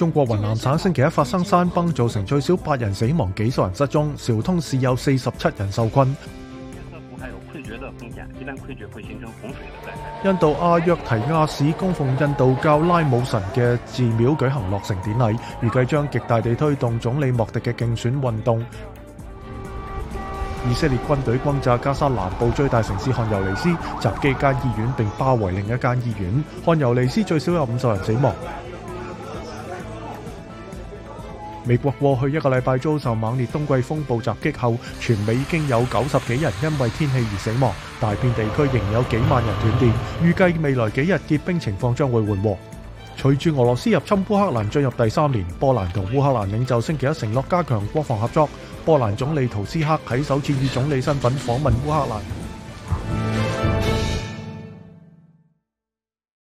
中国云南省星期一发生山崩，造成最少八人死亡、几十人失踪。昭通市有四十七人受困。印度阿约提亚市供奉印度教拉姆神嘅寺庙举行落成典礼，预计将极大地推动总理莫迪嘅竞选运动。以色列军队轰炸加沙南部最大城市汉尤尼斯，袭击间医院并包围另一间医院，汉尤尼斯最少有五十人死亡。美国过去一个礼拜遭受猛烈冬季风暴袭击后，全美已经有九十几人因为天气而死亡，大片地区仍有几万人断电。预计未来几日结冰情况将会缓和。随住俄罗斯入侵乌克兰进入第三年，波兰同乌克兰领袖星期一承诺加强国防合作。波兰总理图斯克喺首次以总理身份访问乌克兰。